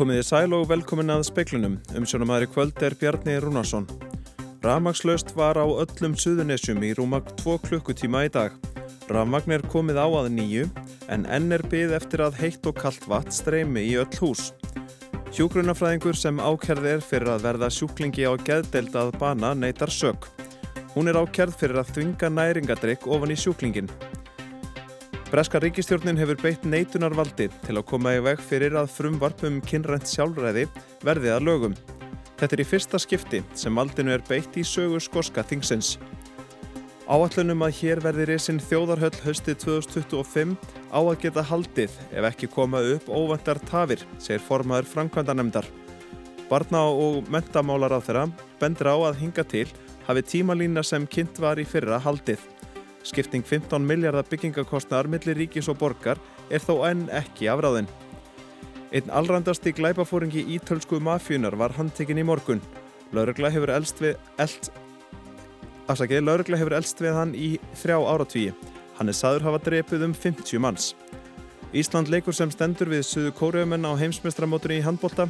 Komiði sæl og velkomin að speiklunum. Umsjónum aðri kvöld er Bjarni Rúnarsson. Ramagslaust var á öllum suðunessjum í rúmag 2 klukkutíma í dag. Ramagn er komið á að nýju en enn er byggð eftir að heitt og kallt vatn streymi í öll hús. Hjúgrunafræðingur sem ákerð er fyrir að verða sjúklingi á geðdelt að bana neytar sök. Hún er ákerð fyrir að þvinga næringadrykk ofan í sjúklingin. Breska ríkistjórnin hefur beitt neitunarvaldi til að koma í veg fyrir að frumvarpum kynrænt sjálfræði verði að lögum. Þetta er í fyrsta skipti sem valdinu er beitt í sögu skoska þingsins. Áallunum að hér verði reysinn þjóðarhöll hösti 2025 á að geta haldið ef ekki koma upp óvendar tafir, segir formaður framkvæmdanemdar. Barna og mentamálar á þeirra bendur á að hinga til hafi tímalína sem kynnt var í fyrra haldið. Skipting 15 miljardar byggingakostnar millir ríkis og borgar er þó enn ekki afráðin. Einn allrandasti glæpafóringi ítölsku mafjunar var handtekinn í morgun. Laurugla hefur elst við, elst við hann í þrjá áratvíi. Hann er saður hafa drepið um 50 manns. Ísland leikur sem stendur við suðu kóriumenn á heimsmestramótunni í handbólta.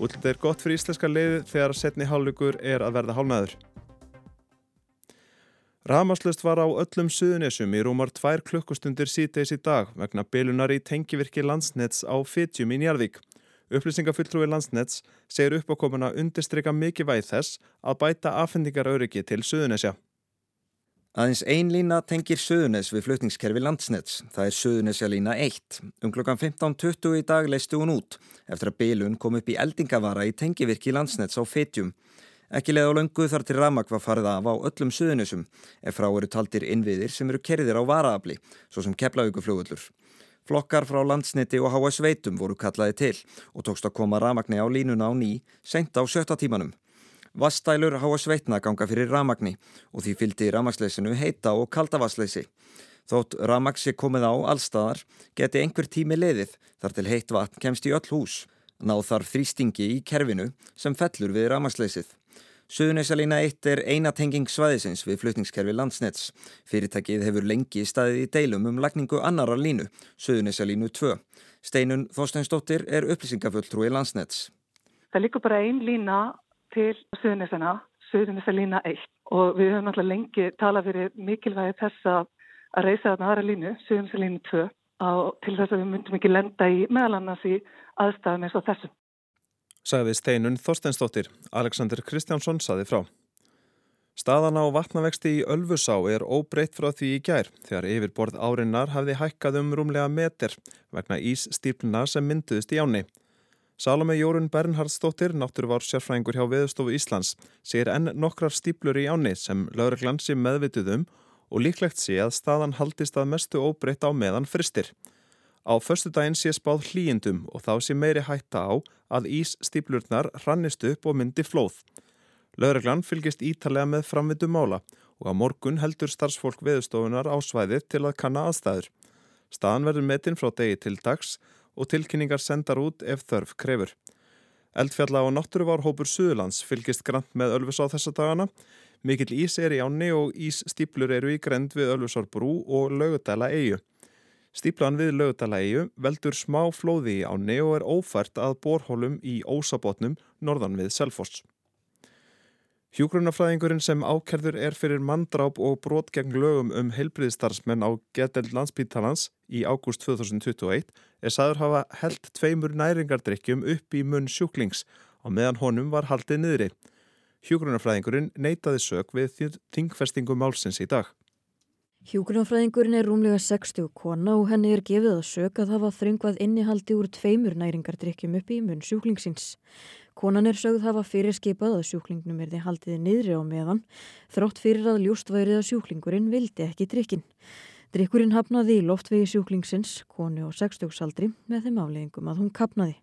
Útlitið er gott fyrir íslenska leiði þegar setni hálflugur er að verða hálnaður. Ramaslust var á öllum suðunessum í rúmar tvær klukkustundir síðdeis í dag vegna bylunar í tengivirki landsnets á Fitjum í Njarðvík. Upplýsingafulltrúi landsnets segir uppákomuna undirstryka mikið væð þess að bæta afhendingaröryggi til suðunesja. Aðeins ein lína tengir Suðunes við flutningskerfi landsnets. Það er Suðunesja lína 1. Um klokkan 15.20 í dag leistu hún út eftir að bylun kom upp í eldingavara í tengivirki landsnets á Fitjum. Ekki leið á löngu þar til Ramak var farið af á öllum suðunusum ef frá eru taldir innviðir sem eru kerðir á varaafli, svo sem keplauguflugullur. Flokkar frá landsniti og háa sveitum voru kallaði til og tókst að koma Ramakni á línuna á ný, sent á sjötta tímanum. Vastælur háa sveitna ganga fyrir Ramakni og því fylgdi Ramaksleysinu heita og kaldavassleysi. Þótt Ramaksi komið á allstaðar geti einhver tími leiðið þar til heitt vatn kemst í öll hús. Náð þarf þrýstingi í kerfinu sem fellur við Ramaksleysið. Suðunesalína 1 er einatenging svæðisins við flutningskerfi landsnets. Fyrirtækið hefur lengi staðið í deilum um lagningu annarar línu, Suðunesalínu 2. Steinun Þorsteinsdóttir er upplýsingafulltrúi landsnets. Það líkur bara ein lína til Suðunesana, Suðunesalína 1 og við höfum alltaf lengi talað fyrir mikilvægi þess að reysa þarna aðra línu, Suðunesalínu 2 á, til þess að við myndum ekki lenda í meðal annars í aðstæðum eins og þessum sagði Steinun Þorsteinsdóttir. Alexander Kristjánsson saði frá. Staðan á vatnavexti í Ölfusá er óbreytt frá því í gær þegar yfirborð árinnar hafði hækkað um rúmlega meter vegna ís stípluna sem mynduðist í áni. Salome Jórun Bernhardsdóttir, náttúruvár sérfræðingur hjá Veðustofu Íslands, segir enn nokkrar stíplur í áni sem lauruglansi meðvituðum og líklegt sé að staðan haldist að mestu óbreytt á meðan fristir. Á förstu daginn sé spáð hlýjendum og þá sé meiri hætta á að ísstíplurnar hrannist upp og myndi flóð. Lögreglan fylgist ítalega með framvindu mála og á morgun heldur starfsfólk veðustofunar á svæðið til að kanna aðstæður. Staðan verður metinn frá degi til dags og tilkynningar sendar út ef þörf krefur. Eldfjalla á náttúruvár hópur Suðurlands fylgist grant með Ölfus á þessa dagana. Mikill ís er í áni og ísstíplur eru í grend við Ölfusárbrú og lögudæla eigu. Stíplan við lögutalægju veldur smá flóði í áni og er ófært að borhólum í ósabotnum norðan við Selfoss. Hjúgrunafræðingurinn sem ákerður er fyrir manndráp og brot gegn lögum um heilbriðstarfsmenn á Getell landspítalans í ágúst 2021 er saður hafa held tveimur næringardrykkjum upp í munn sjúklings og meðan honum var haldið niðri. Hjúgrunafræðingurinn neytaði sög við þingfestingu málsins í dag. Hjúgrunafræðingurinn er rúmlega 60 kona og henni er gefið að sög að hafa þröngvað innihaldi úr tveimur næringardrykkjum upp í munn sjúklingsins. Konan er sögð hafa fyrir skipað að sjúklingnum erði haldiði niðri á meðan, þrótt fyrir að ljúst værið að sjúklingurinn vildi ekki drikkin. Drikkurinn hafnaði í loftvegi sjúklingsins, konu og 60-saldri, með þeim afleggingum að hún kapnaði.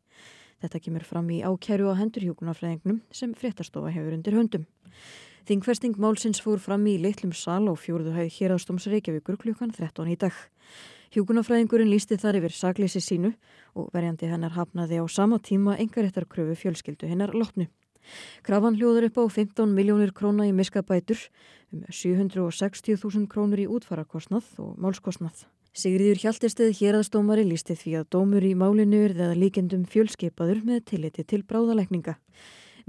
Þetta kemur fram í ákjæru á hendur hjúgrunafræðingnum sem fréttastofa hefur undir höndum. Þingfesting málsins fór fram í litlum sal og fjórðu hæð hérastóms Reykjavíkur klukkan 13 í dag. Hjúkunafræðingurinn lísti þar yfir sagleysi sínu og verjandi hennar hafnaði á sama tíma engaréttarkröfu fjölskyldu hennar lotnu. Krafan hljóður upp á 15 miljónir króna í miskabætur, um 760.000 krónur í útfarakostnað og málskostnað. Sigriður Hjaltesteð héraðstómari lísti því að dómur í málinu er eða líkendum fjölskeipaður með tilliti til bráðalækninga.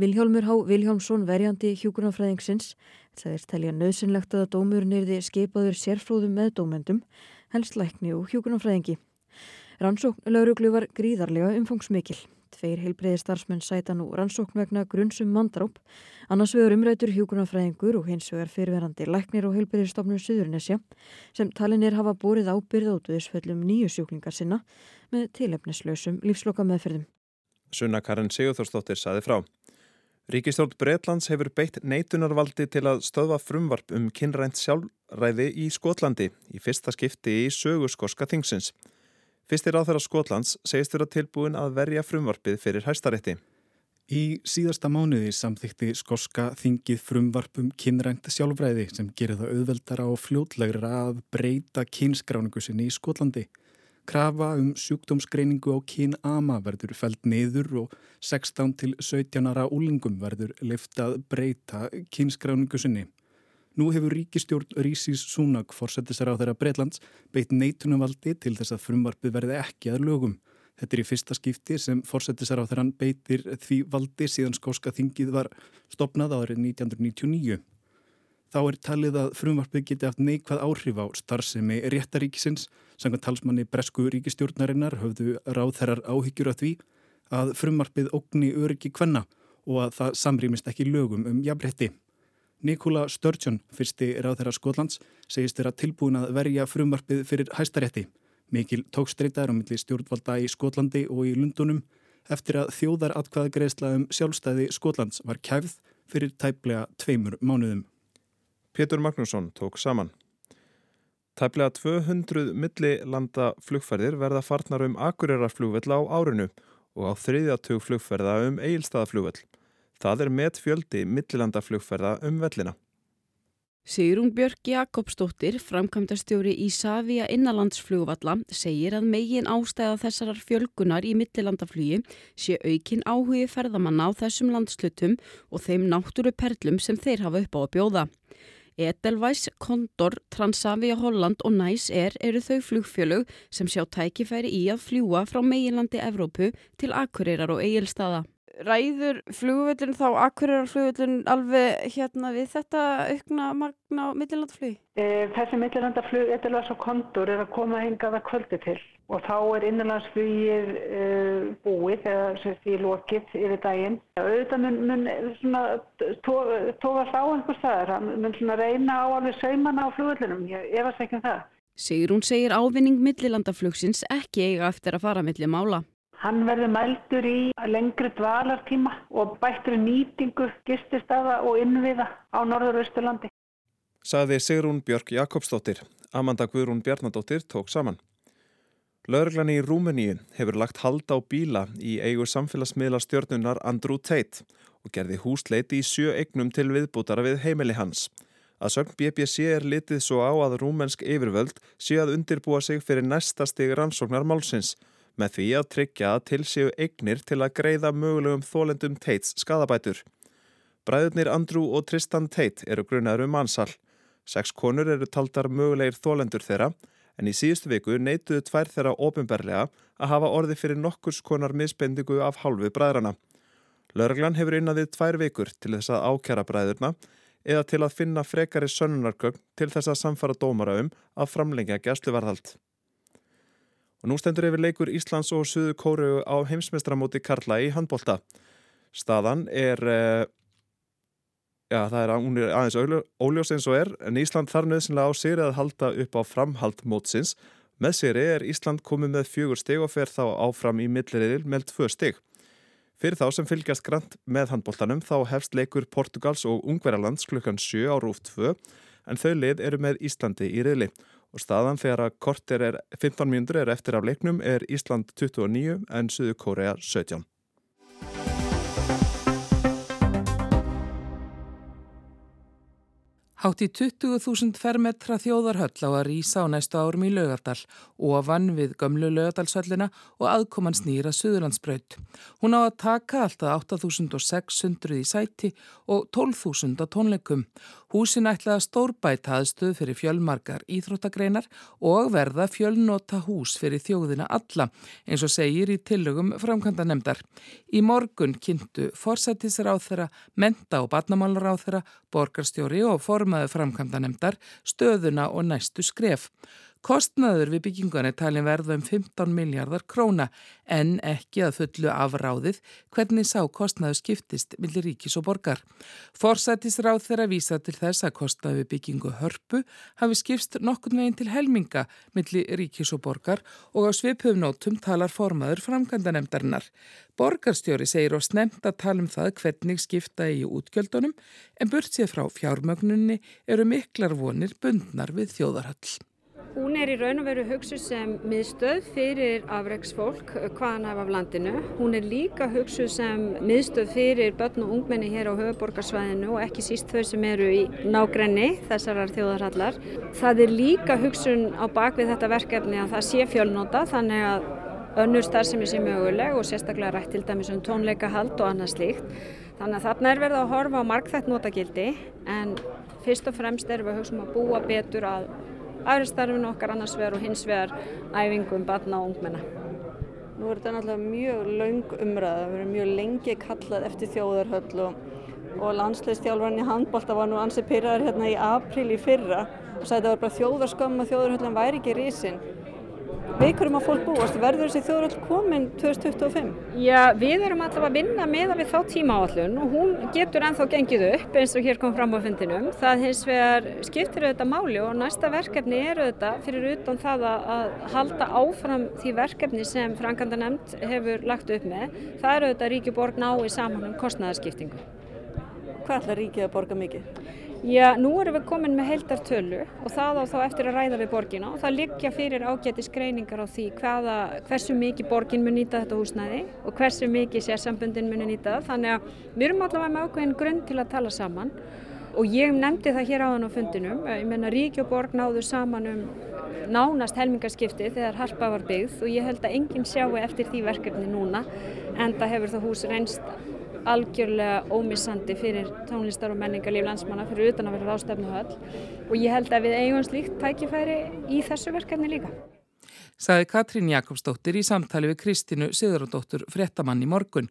Viljálmur Há Viljálmsson verjandi hjúkunarfræðingsins sagðist telja nöðsynlegt að dómurinn erði skeipaður sérfróðum með dómendum, helst lækni og hjúkunarfræðingi. Rannsókn lauruglu var gríðarlega umfangsmikil. Tveir heilbreyði starfsmenn sæta nú rannsókn vegna grunnsum mandráp, annars vegar umrætur hjúkunarfræðingur og hins vegar fyrirverandi læknir og heilbreyðistofnun Suðurnesja sem talinir hafa búrið ábyrð átuðisföllum nýju sjúklingar sinna með tilefnislausum lífsloka meðferðum. Sunna Karin Sigurþórsdóttir saði frá. Ríkistjórn Breitlands hefur beitt neitunarvaldi til að stöðva frumvarp um kynrænt sjálfræði í Skotlandi í fyrsta skipti í sögurskoska þingsins. Fyrstir á þeirra Skotlands segist vera tilbúin að verja frumvarpið fyrir hæstarétti. Í síðasta mánuði samþykti skoska þingið frumvarp um kynrænt sjálfræði sem gerir það auðveldara og fljótlegra að breyta kynskráningu sinni í Skotlandi. Krafa um sjúkdómsgreiningu á kyn-ama verður fælt niður og 16 til 17 ára úlingum verður liftað breyta kynskráningu sinni. Nú hefur ríkistjórn Rísis Súnag fórsetisar á þeirra Breitlands beitt neitunumvaldi til þess að frumvarpið verði ekki að lögum. Þetta er í fyrsta skipti sem fórsetisar á þeirran beitir því valdi síðan skóska þingið var stopnað árið 1999. Þá er talið að frumvarpið geti haft neikvað áhrif á starfsemi réttaríkisins. Sangan talsmanni Bresku ríkistjórnarinnar höfðu ráð þerrar áhyggjur að því að frumvarpið ógni öryggi kvenna og að það samrýmist ekki lögum um jafnrétti. Nikola Sturgeon, fyrsti ráð þeirra Skotlands, segist þeirra tilbúin að verja frumvarpið fyrir hæstarétti. Mikil tókstreita er á milli stjórnvalda í Skotlandi og í Lundunum eftir að þjóðar atkvaðagreðsla um sjálfstæði Skotlands var kæfð fyrir tæplega tveimur mánuðum. Pétur Magnússon tók saman. Tæplega 200 millilanda flugferðir verða farnar um akureyra-flugvell á árinu og á þriðjatug flugferða um eigilstaðaflugvell. Það er met fjöldi millilanda flugferða um vellina. Sigrún Björk Jakobsdóttir, framkvæmdastjóri í Savia innanlandsflugvalla, segir að megin ástæða þessarar fjölgunar í millilandaflugi sé aukin áhugi ferðamanna á þessum landslutum og þeim náttúru perlum sem þeir hafa upp á að bjóða. Edelweiss, Condor, Transavia Holland og Nice Air eru þau flugfjölug sem sjá tækifæri í að fljúa frá meginlandi Evrópu til Akureyrar og Egilstaða. Ræður flugvöldin þá Akureyrar flugvöldin alveg hérna við þetta aukna magna á millilandaflugi? E, þessi millilandaflug Edelweiss og Condor er að koma hingað að kvöldi til og þá er innanlandsflugið uh, búið eða því lokið yfir daginn. Auðvitað mun, mun tókast á einhver staðar, mun svona reyna á alveg sauman á flugvöldunum, ég efast ekki um það. Sigrún segir ávinning millilandaflugsins ekki eiga eftir að fara millir mála. Hann verður mældur í lengri dvalartíma og bættur nýtingu gististaða og innviða á Norður-Östurlandi. Saði Sigrún Björk Jakobsdóttir. Amanda Guðrún Bjarnadóttir tók saman. Lörglan í Rúmeníu hefur lagt hald á bíla í eigu samfélagsmiðla stjórnunar Andrew Tate og gerði húsleit í sjö eignum til viðbútara við heimili hans. Að sögn BBC er litið svo á að rúmensk yfirvöld sé að undirbúa sig fyrir næsta stig rannsóknar málsins með því að tryggja að til séu eignir til að greiða mögulegum þólendum Tates skadabætur. Bræðurnir Andrew og Tristan Tate eru grunnaður um ansal. Seks konur eru taldar mögulegir þólendur þeirra en í síðustu viku neituðu tvær þeirra ofinberlega að hafa orði fyrir nokkurs konar misbendingu af hálfu bræðrana. Lörglan hefur innan við tvær vikur til þess að ákjara bræðurna eða til að finna frekari sönnunarkögn til þess að samfara dómara um að framlengja gæsluvarðhald. Og nú stendur yfir leikur Íslands og Suðu Kóru á heimsmeistramóti Karla í handbólta. Staðan er, já það er, aðeins óljós eins og er, en Ísland þarf nöðsynlega á sér að halda upp á framhald mótsins. Með séri er Ísland komið með fjögur steg og fer þá áfram í millirriðil með tvö steg. Fyrir þá sem fylgjast grant með handbóltanum þá hefst leikur Portugals og Ungverjalands klukkan 7 á rúf 2 en þau lið eru með Íslandi í riðli og staðan þegar að kortir er 15 mínútur er eftir af leiknum er Ísland 29 en Suðu Kórea 17. Hátt í 20.000 fermetra þjóðarhöll á að rýsa á næstu árum í Laugardal, ofan við gömlu Laugardalshöllina og aðkoman snýra Suðurlandsbraut. Hún á að taka alltaf 8.600 í sæti og 12.000 á tónleikum. Húsin ætlaða stórbæta aðstöð fyrir fjölmarkar íþróttagreinar og verða fjölnota hús fyrir þjóðina alla, eins og segir í tillögum framkvæmda nefndar. Í morgun kynntu forsættisar á þeirra, menta og batnamálar á þeirra, borgarstjóri og form formaði framkvæmda nefndar stöðuna og næstu skref. Kostnaður við byggingunni talin verða um 15 miljardar króna en ekki að fullu afráðið hvernig sá kostnaðu skiptist millir ríkis og borgar. Forsættisráð þeirra vísa til þess að kostnaðu við byggingu hörpu hafi skipst nokkun veginn til helminga millir ríkis og borgar og á svipöfnótum talar formaður framkvæmda nefndarinnar. Borgarstjóri segir og snemt að tala um það hvernig skipta í útgjöldunum en burt sér frá fjármögnunni eru miklar vonir bundnar við þjóðarhall. Hún er í raun og veru hugsu sem miðstöð fyrir afreiksfólk hvaðan af af landinu. Hún er líka hugsu sem miðstöð fyrir börn og ungmenni hér á höfuborgarsvæðinu og ekki síst þau sem eru í nágrenni þessarar þjóðarhallar. Það er líka hugsun á bakvið þetta verkefni að það sé fjölnóta þannig að önnur starfsemi sé möguleg og sérstaklega rætt til dæmis um tónleikahald og annað slíkt. Þannig að þarna er verið að horfa á markþætt notagildi en fyrst og fremst erum við að hugsa um að búa betur að aðristarfinu okkar annars vegar og hins vegar æfingum, batna og ungmenna. Nú er þetta náttúrulega mjög laung umræða, við erum mjög lengi kallað eftir þjóðarhöll og, og landsleistjálfarni í handbólta var nú ansið pyrraður hérna í april í fyrra og sagði að það var bara þjóðarskömm að þjóðarhöllin væri ekki risinn. Við hverjum að fólk búast, verður þessi þjóðröld komin 2025? Já, við erum alltaf að vinna með að við þá tíma áallun og hún getur ennþá gengið upp eins og hér kom fram á fundinum. Það hins vegar skiptir auðvitað máli og næsta verkefni er auðvitað fyrir utan það að halda áfram því verkefni sem Frankanda nefnd hefur lagt upp með. Það er auðvitað Ríkjuborg nái saman um kostnæðarskiptingu. Hvað ætlar Ríkið að borga mikið? Já, nú erum við komin með heildartölu og það á þá eftir að ræða við borgina og það liggja fyrir ágæti skreiningar á því hvaða, hversu mikið borgin mun nýta þetta húsnæði og hversu mikið sérsambundin mun nýta það. Þannig að við erum allavega með ákveðin grunn til að tala saman og ég nefndi það hér áðan á fundinum. Ég menna Rík og borg náðu saman um nánast helmingarskipti þegar harpa var byggð og ég held að enginn sjáu eftir því verkefni núna en það hefur það hús reynst algjörlega ómissandi fyrir tónlistar og menningarlíf landsmanna fyrir utan að vera rástefnuhöll og ég held að við eigum slíkt tækifæri í þessu verkefni líka. Saði Katrín Jakobsdóttir í samtali við Kristínu Sigurðardóttur fréttamann í morgun.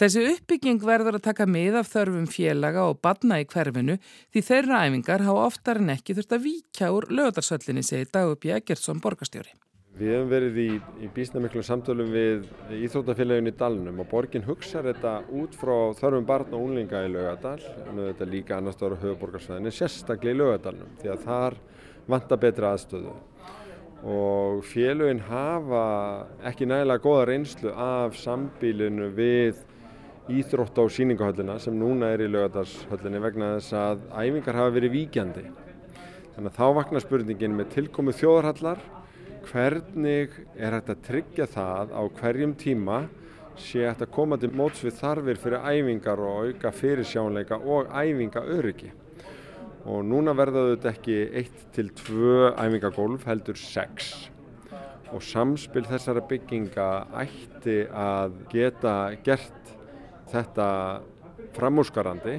Þessi uppbygging verður að taka mið af þörfum félaga og badna í hverfinu því þeirra æfingar hafa oftar en ekki þurft að víkja úr lögdarsöllinni segi Dagubi Eggertsson borgastjóri. Við hefum verið í, í bísnamiklum samtölum við Íþróttafélaginu í Dalnum og borgin hugsaður þetta út frá þörfum barn og unlinga í Laugadal en þetta líka annars ára höfuborgarsvæðinu, sérstaklega í Laugadalnum því að þar vanta betra aðstöðu og félagin hafa ekki nægilega goða reynslu af sambílinu við Íþrótt á síningahöllina sem núna er í Laugadalshöllinni vegna þess að æfingar hafa verið víkjandi. Þannig að þá vaknar spurningin með tilkomu þjóðarhallar hvernig er hægt að tryggja það á hverjum tíma sé hægt að koma til móts við þarfir fyrir æfingar og auka fyrirsjánleika og æfinga öryggi. Og núna verða þetta ekki 1-2 æfingagólf heldur 6 og samspil þessara bygginga ætti að geta gert þetta framúsgarandi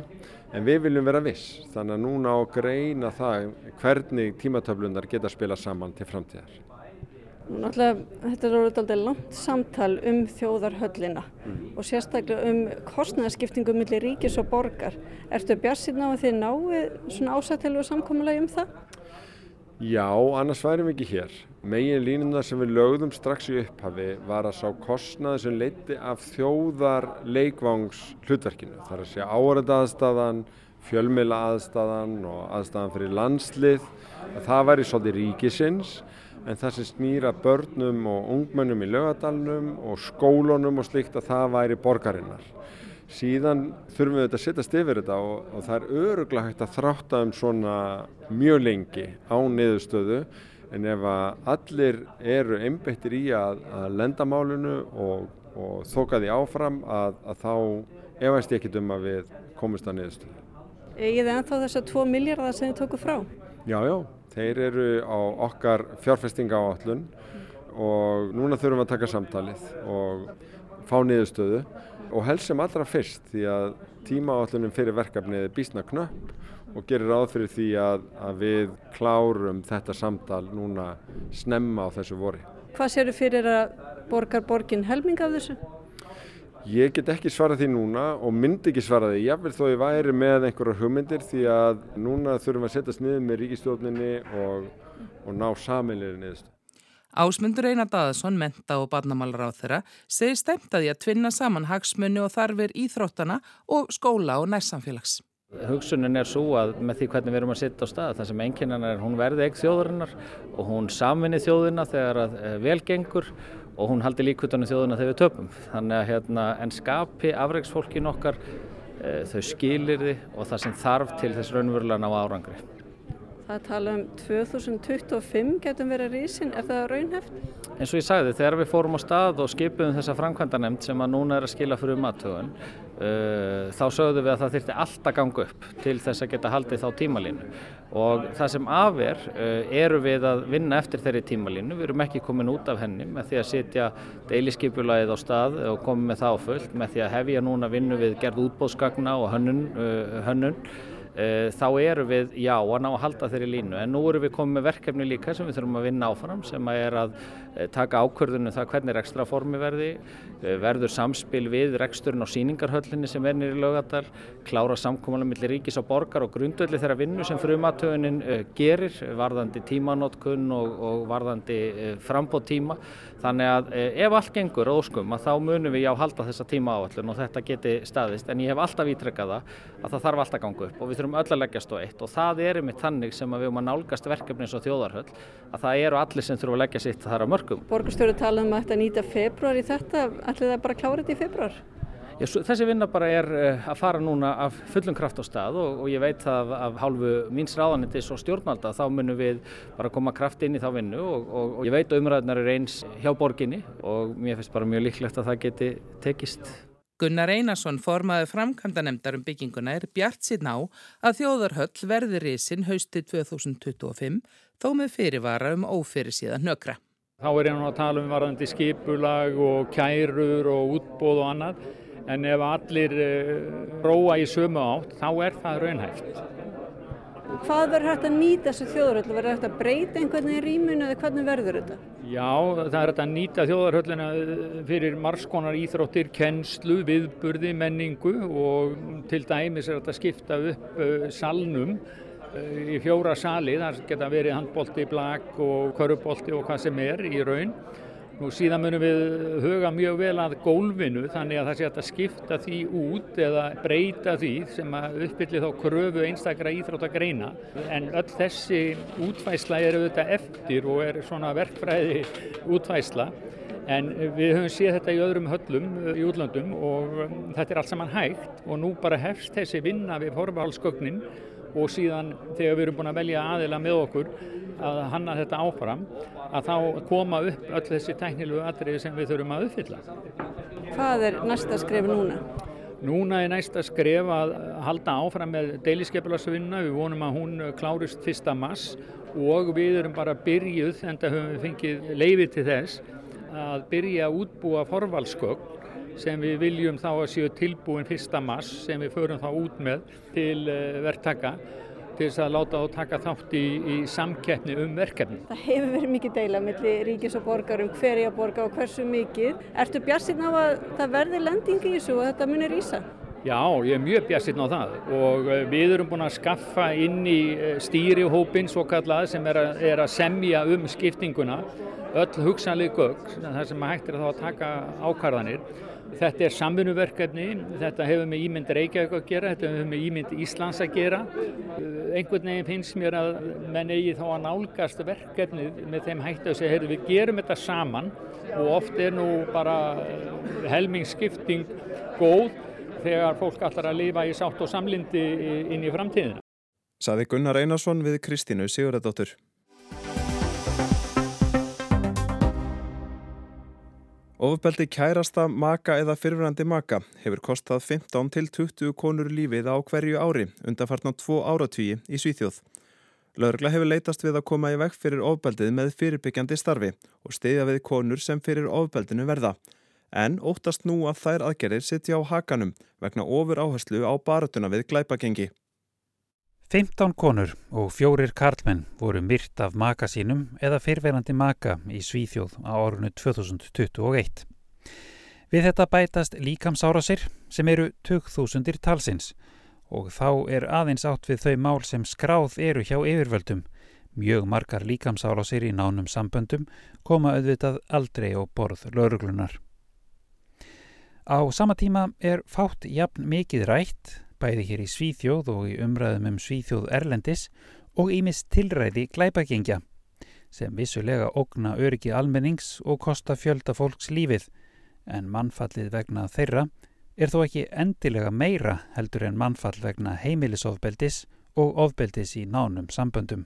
en við viljum vera viss þannig að núna á greina það hvernig tímatöflunar geta spila saman til framtíðar. Náttúrulega, þetta er orðið aldrei langt samtal um þjóðarhöllina mm. og sérstaklega um kostnæðarskiptingu millir ríkis og borgar. Ertu bjarsinn á að þið náðu svona ásættilega samkommulegi um það? Já, annars værim við ekki hér. Megin línuna sem við lögðum strax í upphafi var að sá kostnæði sem leiti af þjóðar leikvangs hlutverkinu. Það er að segja áhörða aðstæðan, fjölmila aðstæðan og aðstæðan fyrir landslið. Það væri svolítið ríkisins en það sem snýra börnum og ungmennum í lögadalunum og skólunum og slikt að það væri borgarinnar. Síðan þurfum við þetta að setjast yfir þetta og, og það er öruglega hægt að þrátta um svona mjög lengi á niðurstöðu en ef að allir eru einbettir í að, að lenda málunu og, og þoka því áfram að, að þá efast ég ekkit um að við komumst að niðurstöðu. Egið ennþá þess að 2 miljardar sem þið tóku frá? Já, já, þeir eru á okkar fjárfestinga áallun og núna þurfum við að taka samtalið og fá niðurstöðu og helst sem allra fyrst því að tíma áallunum fyrir verkefnið er bísna knöpp og gerir ráð fyrir því að, að við klárum þetta samtal núna snemma á þessu vori. Hvað séu fyrir að borgar borgin helming af þessu? Ég get ekki svarað því núna og myndi ekki svarað því. Ég vil þó ég væri með einhverjar hugmyndir því að núna þurfum við að setjast niður með ríkistjórninni og, og ná saminleiri niðurstu. Ásmundur Einar Daðarsson, menta og barnamálar á þeirra, segir stemt að því að tvinna saman hagsmunni og þarfir íþróttana og skóla og nærsamfélags. Hugsunin er svo að með því hvernig við erum að sitta á stað, það sem einkennan er hún verði ekki þjóðarinnar og hún samvinni þjóðina þegar að eh, velgengur og hún haldi líkutunum þjóðina þegar við töpum. Þannig að hérna, en skapi afreiksfólkin okkar e, þau skilir þið og það sem þarf til þess raunverulega ná árangri. Það tala um 2025 getum verið rísin, er það raunheft? Eins og ég sagði, þegar við fórum á stað og skipum þessa framkvæmdanemnd sem að núna er að skila fyrir um aðtögun, uh, þá sögðum við að það þurfti alltaf ganga upp til þess að geta haldið þá tímalínu. Og það sem af er, uh, eru við að vinna eftir þeirri tímalínu, við erum ekki komin út af henni með því að setja deiliskypulagið á stað og koma með það á fullt, með því að hefja núna vinnu við gerð útbóðsgagna og hönnun, uh, hönnun Eh, þá eru við, já, að ná að halda þeirri línu. En nú eru við komið með verkefni líka sem við þurfum að vinna áfram sem að er að eh, taka ákvörðunum það hvernig rekstra formi verði, eh, verður samspil við reksturinn á síningarhöllinni sem er nýri lögadal, klára samkómalega millir ríkis og borgar og grundöldi þeirra vinnu sem frumatögunin gerir, varðandi tímanótkun og, og varðandi frambót tíma. Þannig að ef allt gengur óskum að þá munum við já halda þessa tíma áallun og þetta geti staðist. En ég hef alltaf ítrekkað það að það þarf alltaf að ganga upp og við þurfum öll að leggjast á eitt. Og það er einmitt þannig sem við höfum að nálgast verkefni eins og þjóðarhöll að það eru allir sem þurfum að leggja sitt þar á mörgum. Borgastjóri tala um að þetta nýta februar í þetta, ætlir það bara að klára þetta í februar? Já, þessi vinna bara er eh, að fara núna af fullum kraft á stað og, og ég veit það af, hálfu míns ráðanitis og stjórnvalda þá munum við bara koma kraft inn í þá vinnu og, og, og ég veit að umræðunar er eins hjá borginni og mér finnst bara mjög líklegt að það geti tekist. Gunnar Einarsson formaði framkvæmdanemndar um bygginguna er bjart síðan á að þjóðarhöll verði risin haustið 2025 þó með fyrirvara um ófyrir síðan nökra. Þá er ég nú að tala um varðandi skipulag og kærur og útbóð og annað en ef allir uh, róa í sömu átt þá er það raunhæft. Hvað verður hægt að nýta þessu þjóðarhöll? Verður hægt að breyta einhvern veginn rýmunu eða hvernig verður þetta? Já, það er hægt að nýta þjóðarhöllina eh, fyrir margskonar íþróttir, kennslu, viðburði, menningu og til dæmis er þetta að skipta upp uh, salnum í fjóra sali. Það geta verið handbólti, blag og körubólti og hvað sem er í raun. Nú síðan munum við huga mjög vel að gólfinu þannig að það sé að skipta því út eða breyta því sem að uppbylli þá kröfu einstakra íþrótt að greina. En öll þessi útvæsla er auðvitað eftir og er svona verkfræði útvæsla. En við höfum séð þetta í öðrum höllum í útlöndum og þetta er allt saman hægt og nú bara hefst þessi vinna við forvaldsgögnin og síðan þegar við erum búin að velja aðila með okkur að hanna þetta áfram að þá koma upp öll þessi tæknilu atriði sem við þurfum að uppfylla. Hvað er næsta skref núna? Núna er næsta skref að halda áfram með deiliskepilagsvinna, við vonum að hún klárist fyrsta mass og við erum bara byrjuð, en það höfum við fengið leiði til þess, að byrja að útbúa forvalskögn sem við viljum þá að séu tilbúin fyrsta mass sem við förum þá út með til eh, verktaka til þess að láta þá taka þátt í, í samkeppni um verkefni. Það hefur verið mikið deila mellir ríkis og borgar um hverja borga og hversu mikið. Ertu bjassinn á að það verði lendingi í þessu og þetta munir ísa? Já, ég er mjög bjassinn á það og eh, við erum búin að skaffa inn í eh, stýrihópin svo kallað sem er að, er að semja um skiptinguna öll hugsanlega gögg, þar sem hægt er þá að taka ákvarðanir Þetta er samfunnverkefni, þetta hefur með ímynd Reykjavík að gera, þetta hefur með ímynd Íslands að gera. Einhvern veginn finnst mér að menn eigi þá að nálgast verkefni með þeim hættu að segja, við gerum þetta saman og oft er nú bara helmingsskipting góð þegar fólk allar að lifa í sátt og samlindi inn í framtíðina. Saði Gunnar Einarsson við Kristínu Sigurðardóttur. Ofbeldi kærasta maka eða fyrfirandi maka hefur kostað 15 til 20 konur lífið á hverju ári undanfartna tvo áratvíi í Svíþjóð. Lörgla hefur leitast við að koma í vekk fyrir ofbeldið með fyrirbyggjandi starfi og stiðja við konur sem fyrir ofbeldinu verða. En óttast nú að þær aðgerir sitja á hakanum vegna ofur áherslu á baratuna við glæpagengi. 15 konur og fjórir karlmenn voru myrt af maka sínum eða fyrverandi maka í Svíþjóð á árunnu 2021. Við þetta bætast líkamsárasir sem eru 2000 talsins og þá er aðeins átt við þau mál sem skráð eru hjá yfirvöldum. Mjög margar líkamsárasir í nánum samböndum koma auðvitað aldrei á borð lauruglunar. Á sama tíma er fátt jafn mikið rætt bæði hér í Svíþjóð og í umræðum um Svíþjóð Erlendis og ímist tilræði glæpagengja sem vissulega ógna öryggi almennings og kosta fjölda fólks lífið en mannfallið vegna þeirra er þó ekki endilega meira heldur en mannfall vegna heimilisofbeldis og ofbeldis í nánum samböndum.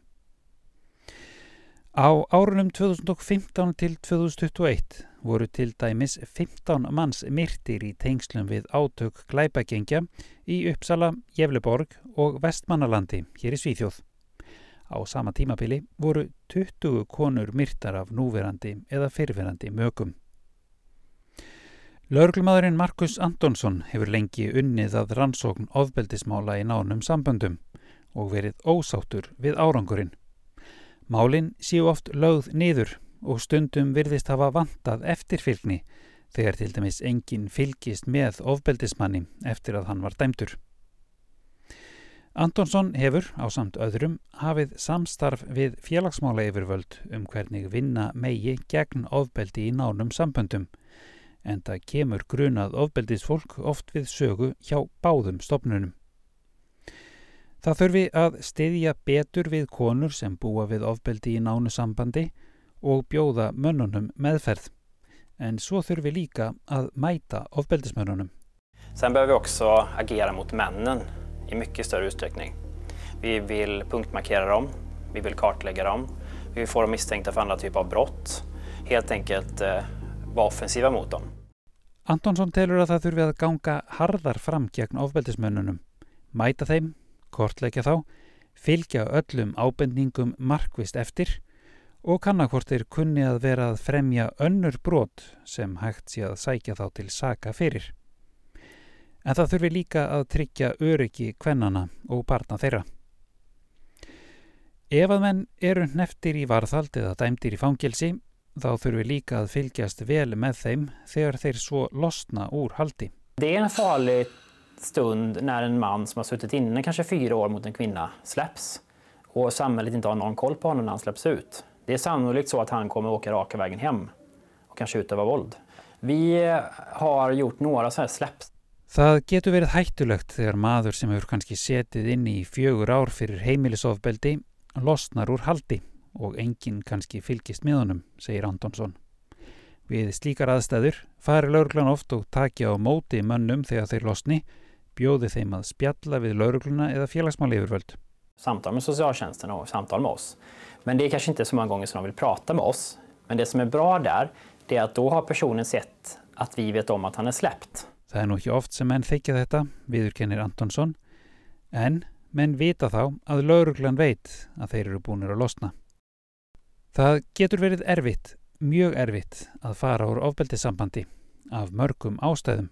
Á árunum 2015 til 2021 voru til dæmis 15 manns myrtir í tengslum við átök glæpagengja í Uppsala, Jefleborg og Vestmannalandi hér í Svíþjóð. Á sama tímabili voru 20 konur myrtar af núverandi eða fyrverandi mögum. Lörglumæðurinn Markus Antonsson hefur lengi unnið að rannsókn ofbeldismála í nánum samböndum og verið ósáttur við árangurinn. Málinn séu oft lögð niður og stundum virðist hafa vantað eftirfylgni þegar til dæmis enginn fylgist með ofbeldismanni eftir að hann var dæmtur. Antonsson hefur, á samt öðrum, hafið samstarf við félagsmála yfirvöld um hvernig vinna megi gegn ofbeldi í nánum samböndum en það kemur grunað ofbeldisfólk oft við sögu hjá báðum stopnunum. Það þurfi að stiðja betur við konur sem búa við ofbeldi í nánu sambandi og bjóða mönnunum meðferð. En svo þurfi líka að mæta ofbeldismönnunum. Sen behöver vi också agera mot männen i mycket större utsträckning. Vi vill punktmarkera dem, vi vill kartlägga dem, vi vill få dem misstänkta för andra typer av brott. Helt enkelt eh, vara offensiva mot dem. Antonsson telur að það þurfi að ganga harðar fram gegn ofbeldismönnunum, mæta þeim kortleikja þá, fylgja öllum ábendingum markvist eftir og kannakvort er kunni að vera að fremja önnur brot sem hægt sé að sækja þá til saka fyrir. En það þurfi líka að tryggja öryggi kvennana og barna þeirra. Ef að menn eru neftir í varðhald eða dæmtir í fangilsi, þá þurfi líka að fylgjast vel með þeim þegar þeir svo losna úr haldi. Det är en farlig stund när en man som har suttit inne kanske fyra år mot en kvinna släpps och samhället inte har någon koll på honom när han släpps ut. Det är sannolikt så att han kommer åka raka vägen hem och kanske utöva våld. Vi har gjort några sådana här släpps. Það getur verið hættulegt þegar maður sem hefur kannski setið inn í fjögur ár fyrir heimilisofbeldi losnar úr haldi og enginn kannski fylgist með honum, segir Antonsson. Við slíkar aðstæður fari laurglan oft og takja á móti mönnum þegar þeir losni bjóði þeim að spjalla við laurugluna eða félagsmáli yfirvöld. Samtal med socialtjänsten och samtal med oss. Men det är kanske inte så många gånger som de vill prata med oss. Men det som är bra där, det är att då har personen sett att vi vet om att han är släppt. Það er nú ekki oft sem menn þykja þetta, viðurkennir Antonsson, en menn vita þá að lauruglan veit að þeir eru búinir að losna. Það getur verið erfitt, mjög erfitt, að fara úr ofbeldissambandi af mörgum ástæðum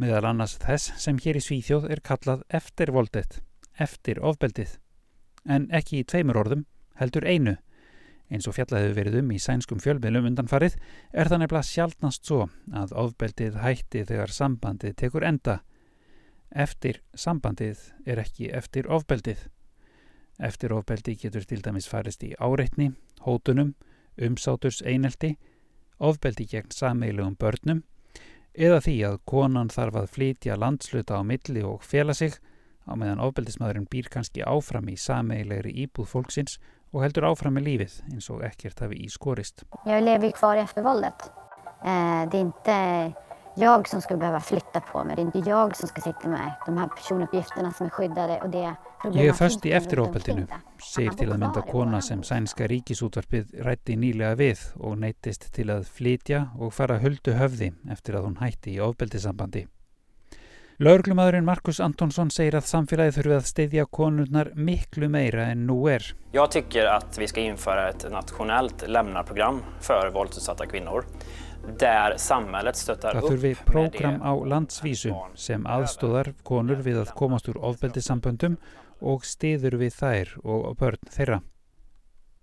meðal annars þess sem hér í Svíþjóð er kallað eftirvoldið, eftir ofbeldið, en ekki í tveimur orðum, heldur einu. Eins og fjallaðu verið um í sænskum fjölmiðlum undanfarið er það nefnilega sjálfnast svo að ofbeldið hætti þegar sambandið tekur enda. Eftir sambandið er ekki eftir ofbeldið. Eftir ofbeldi getur til dæmis farist í áreitni, hótunum, umsáturs einelti, ofbeldi gegn sameilugum börnum eða því að konan þarf að flytja landsluta á milli og fela sig á meðan ofbeldismadurinn býr kannski áfram í sameilegri íbúð fólksins og heldur áfram með lífið eins og ekkert hafi í skorist. Jag lever ju kvar efter våldet. Eh, det är inte jag som skulle behöva flytta på mig. Det är inte jag som ska sitta med de här personuppgifterna som är skyddade och det Ég er först í eftirofbeldinu, segir til að mynda kona sem sænska ríkisútvarpið rætti nýlega við og neytist til að flytja og fara höldu höfði eftir að hún hætti í ofbeldisambandi. Laurglumadurinn Markus Antonsson säger att samfélagið þurfi að stedja konurnar miklu meira en nú er. Jag tycker att vi ska införa ett nationellt lämnarprogram för våldsutsatta kvinnor. Það þurfi prógram á landsvísu sem aðstóðar konur við að komast úr ofbeldisamböndum og stiður við þær og börn þeirra.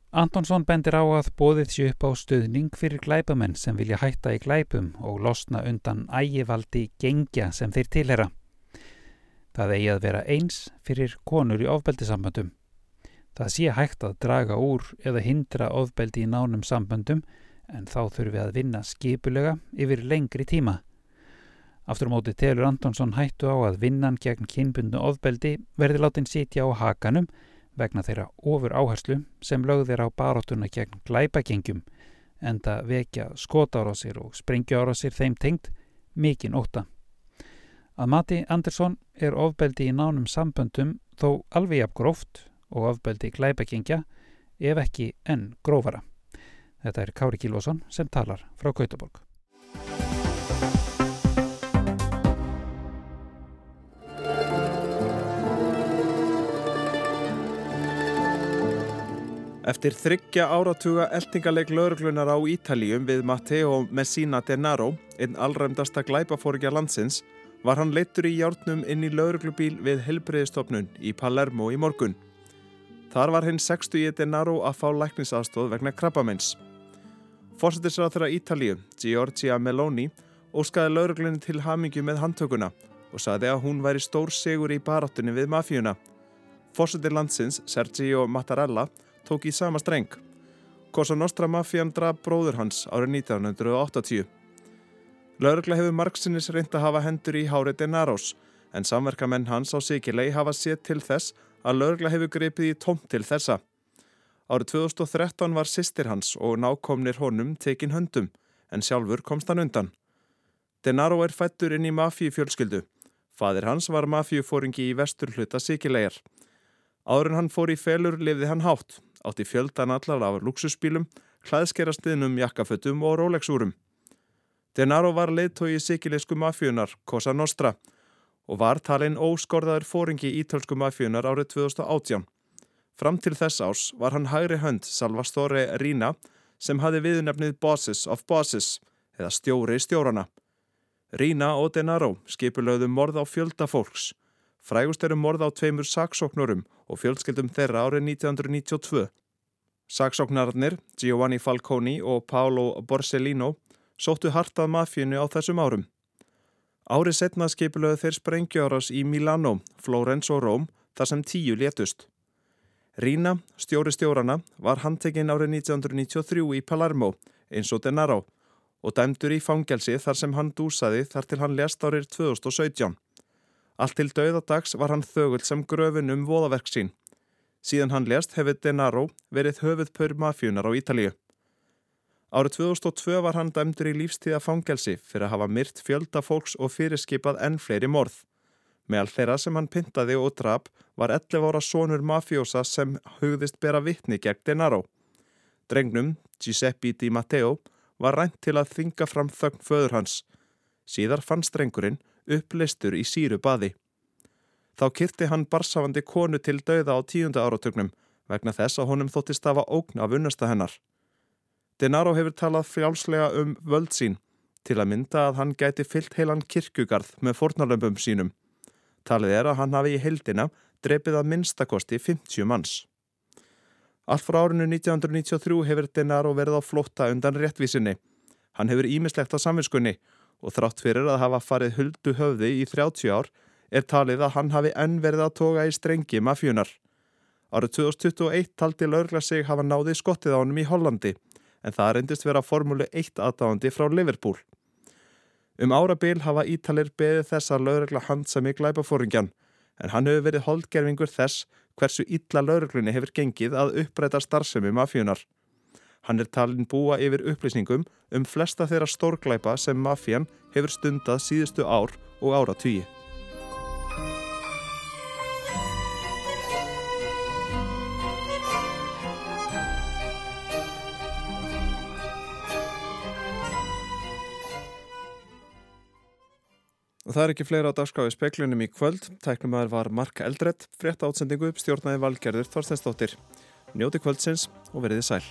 Antonsson bendir á að bóðið sé upp á stöðning fyrir glæpamenn sem vilja hætta í glæpum og losna undan ægivaldi gengja sem þeir tilhera. Það eigi að vera eins fyrir konur í ofbeldisamböndum. Það sé hægt að draga úr eða hindra ofbeldi í nánum samböndum en þá þurfum við að vinna skipulega yfir lengri tíma. Aftur á móti telur Antonsson hættu á að vinnan gegn kynbundu ofbeldi verði látin sitja á hakanum vegna þeirra ofur áherslu sem lögðir á baróttuna gegn glæpagengjum enda vekja skotárásir og springjuárásir þeim tengt mikinn óta. Að mati Andersson er ofbeldi í nánum samböndum þó alveg jafn gróft og ofbeldi glæpagengja ef ekki enn grófara. Þetta er Kári Kílvason sem talar frá Gautaborg. Eftir þryggja áratuga eltingaleg lauruglunar á Ítalíum við Matteo Messina Denaro, einn allræmdasta glæpafórikja landsins, var hann leittur í hjárnum inn í lauruglubíl við helbreyðistofnun í Palermo í morgun. Þar var hinn 60. Denaro að fá læknisaðstóð vegna krabbamenns. Fórsetisrað þeirra Ítalíu, Giorgia Meloni, óskaði lauruglunni til hamingju með handtökuna og saði að hún væri stór sigur í baráttunni við mafíuna. Fórsetir landsins, Sergio Mattarella, tók í sama streng. Cosa Nostra Mafían draf bróður hans árið 1980. Laurugla hefur margsinnis reynd að hafa hendur í hárið Denarós en samverkamenn hans á Sikilei hafa sétt til þess að laurugla hefur grepið í tómt til þessa. Árið 2013 var sýstir hans og nákomnir honum tekin höndum en sjálfur komst hann undan. Denaro er fættur inn í mafíufjölskyldu. Fadir hans var mafíufóringi í vestur hluta Sikilegar. Áður en hann fór í felur lifði hann hátt átti fjöldan allar af luxusbílum, hlæðskerastiðnum, jakkafötum og Rolex-úrum. Denaro var leiðtói í sikilisku mafjöunar, Cosa Nostra, og var talinn óskorðaður fóringi ítölsku mafjöunar árið 2018. Fram til þess ás var hann hægri hönd Salvastore Rina sem hafi viðnefnið Bosses of Bosses, eða stjóri stjórana. Rina og Denaro skipulögðu morð á fjölda fólks, Frægust eru morð á tveimur saksóknurum og fjölskyldum þeirra árið 1992. Saksóknararnir, Giovanni Falconi og Paolo Borsellino, sóttu hartað mafínu á þessum árum. Árið setna skipilöðu þeir sprengjöras í Milano, Flórens og Róm þar sem tíu létust. Rína, stjóri stjórana, var handtekinn árið 1993 í Palermo, eins og Denaro, og dæmdur í fangelsi þar sem hann dúsaði þar til hann lest árið 2017. Allt til dauðadags var hann þögul sem gröfin um voðaverk sín. Síðan hann lest hefði Denaro verið höfuð pör mafjunar á Ítalíu. Árið 2002 var hann dæmdur í lífstíða fangelsi fyrir að hafa myrt fjölda fólks og fyrirskipað enn fleiri morð. Meðal þeirra sem hann pyntaði og drap var 11 ára sonur mafjósa sem hugðist bera vittni gegn Denaro. Drengnum, Giuseppe Di Matteo, var rænt til að þinga fram þögn föður hans. Síðar fann strengurinn uppleistur í síru baði. Þá kyrti hann barsafandi konu til dauða á tíunda áratögnum vegna þess að honum þótti stafa ógn af unnasta hennar. Denaro hefur talað frjálslega um völd sín til að mynda að hann gæti fyllt heilan kirkugarð með fornalömpum sínum. Talið er að hann hafi í heldina drefið að minnstakosti 50 manns. Allt frá árinu 1993 hefur Denaro verið á flotta undan réttvísinni. Hann hefur ímislegt á samvinskunni og þrátt fyrir að hafa farið huldu höfði í 30 ár er talið að hann hafi enn verið að toga í strengi mafjunar. Árið 2021 taldi laurgla sig hafa náði skottið á hannum í Hollandi en það reyndist vera formúli 1 aðdáðandi frá Liverpool. Um árabil hafa Ítalir beðið þess að laurgla handsami glæpafóringjan en hann hefur verið holdgerfingur þess hversu illa lauruglunni hefur gengið að uppræta starfsemi mafjunar. Hann er talin búa yfir upplýsningum um flesta þeirra stórglæpa sem mafían hefur stundað síðustu ár og ára tugi. Það er ekki fleira á dagskáði speklunum í kvöld. Tæknumæður var Mark Eldredd, frétta átsendingu, stjórnaði valgerður Þorstensdóttir. Njóti kvöldsins og veriði sæl.